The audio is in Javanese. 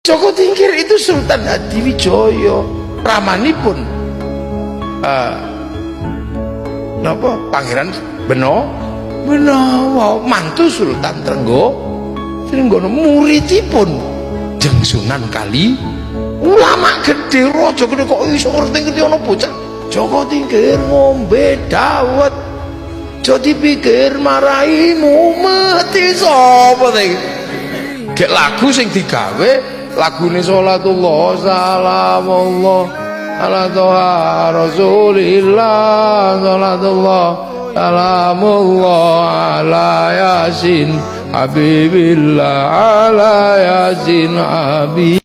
Joko Tingkir itu Sultan Hadiwijoyo ramanipun uh, napa Pangeran Beno? Beno mantu Sultan Trenggo. Trenggono muridipun Sunan Kali. Ulama gede rojo gede kok iso ngerti ngerti ana bocah? Joko Tingkir ngombe dawet. Jadi pikir maraimu mati sapa Gek lagu sing digawe lagune salatullah salamullah ala toha rasulillah salatullah salamullah ala yasin habibillah ala yasin habib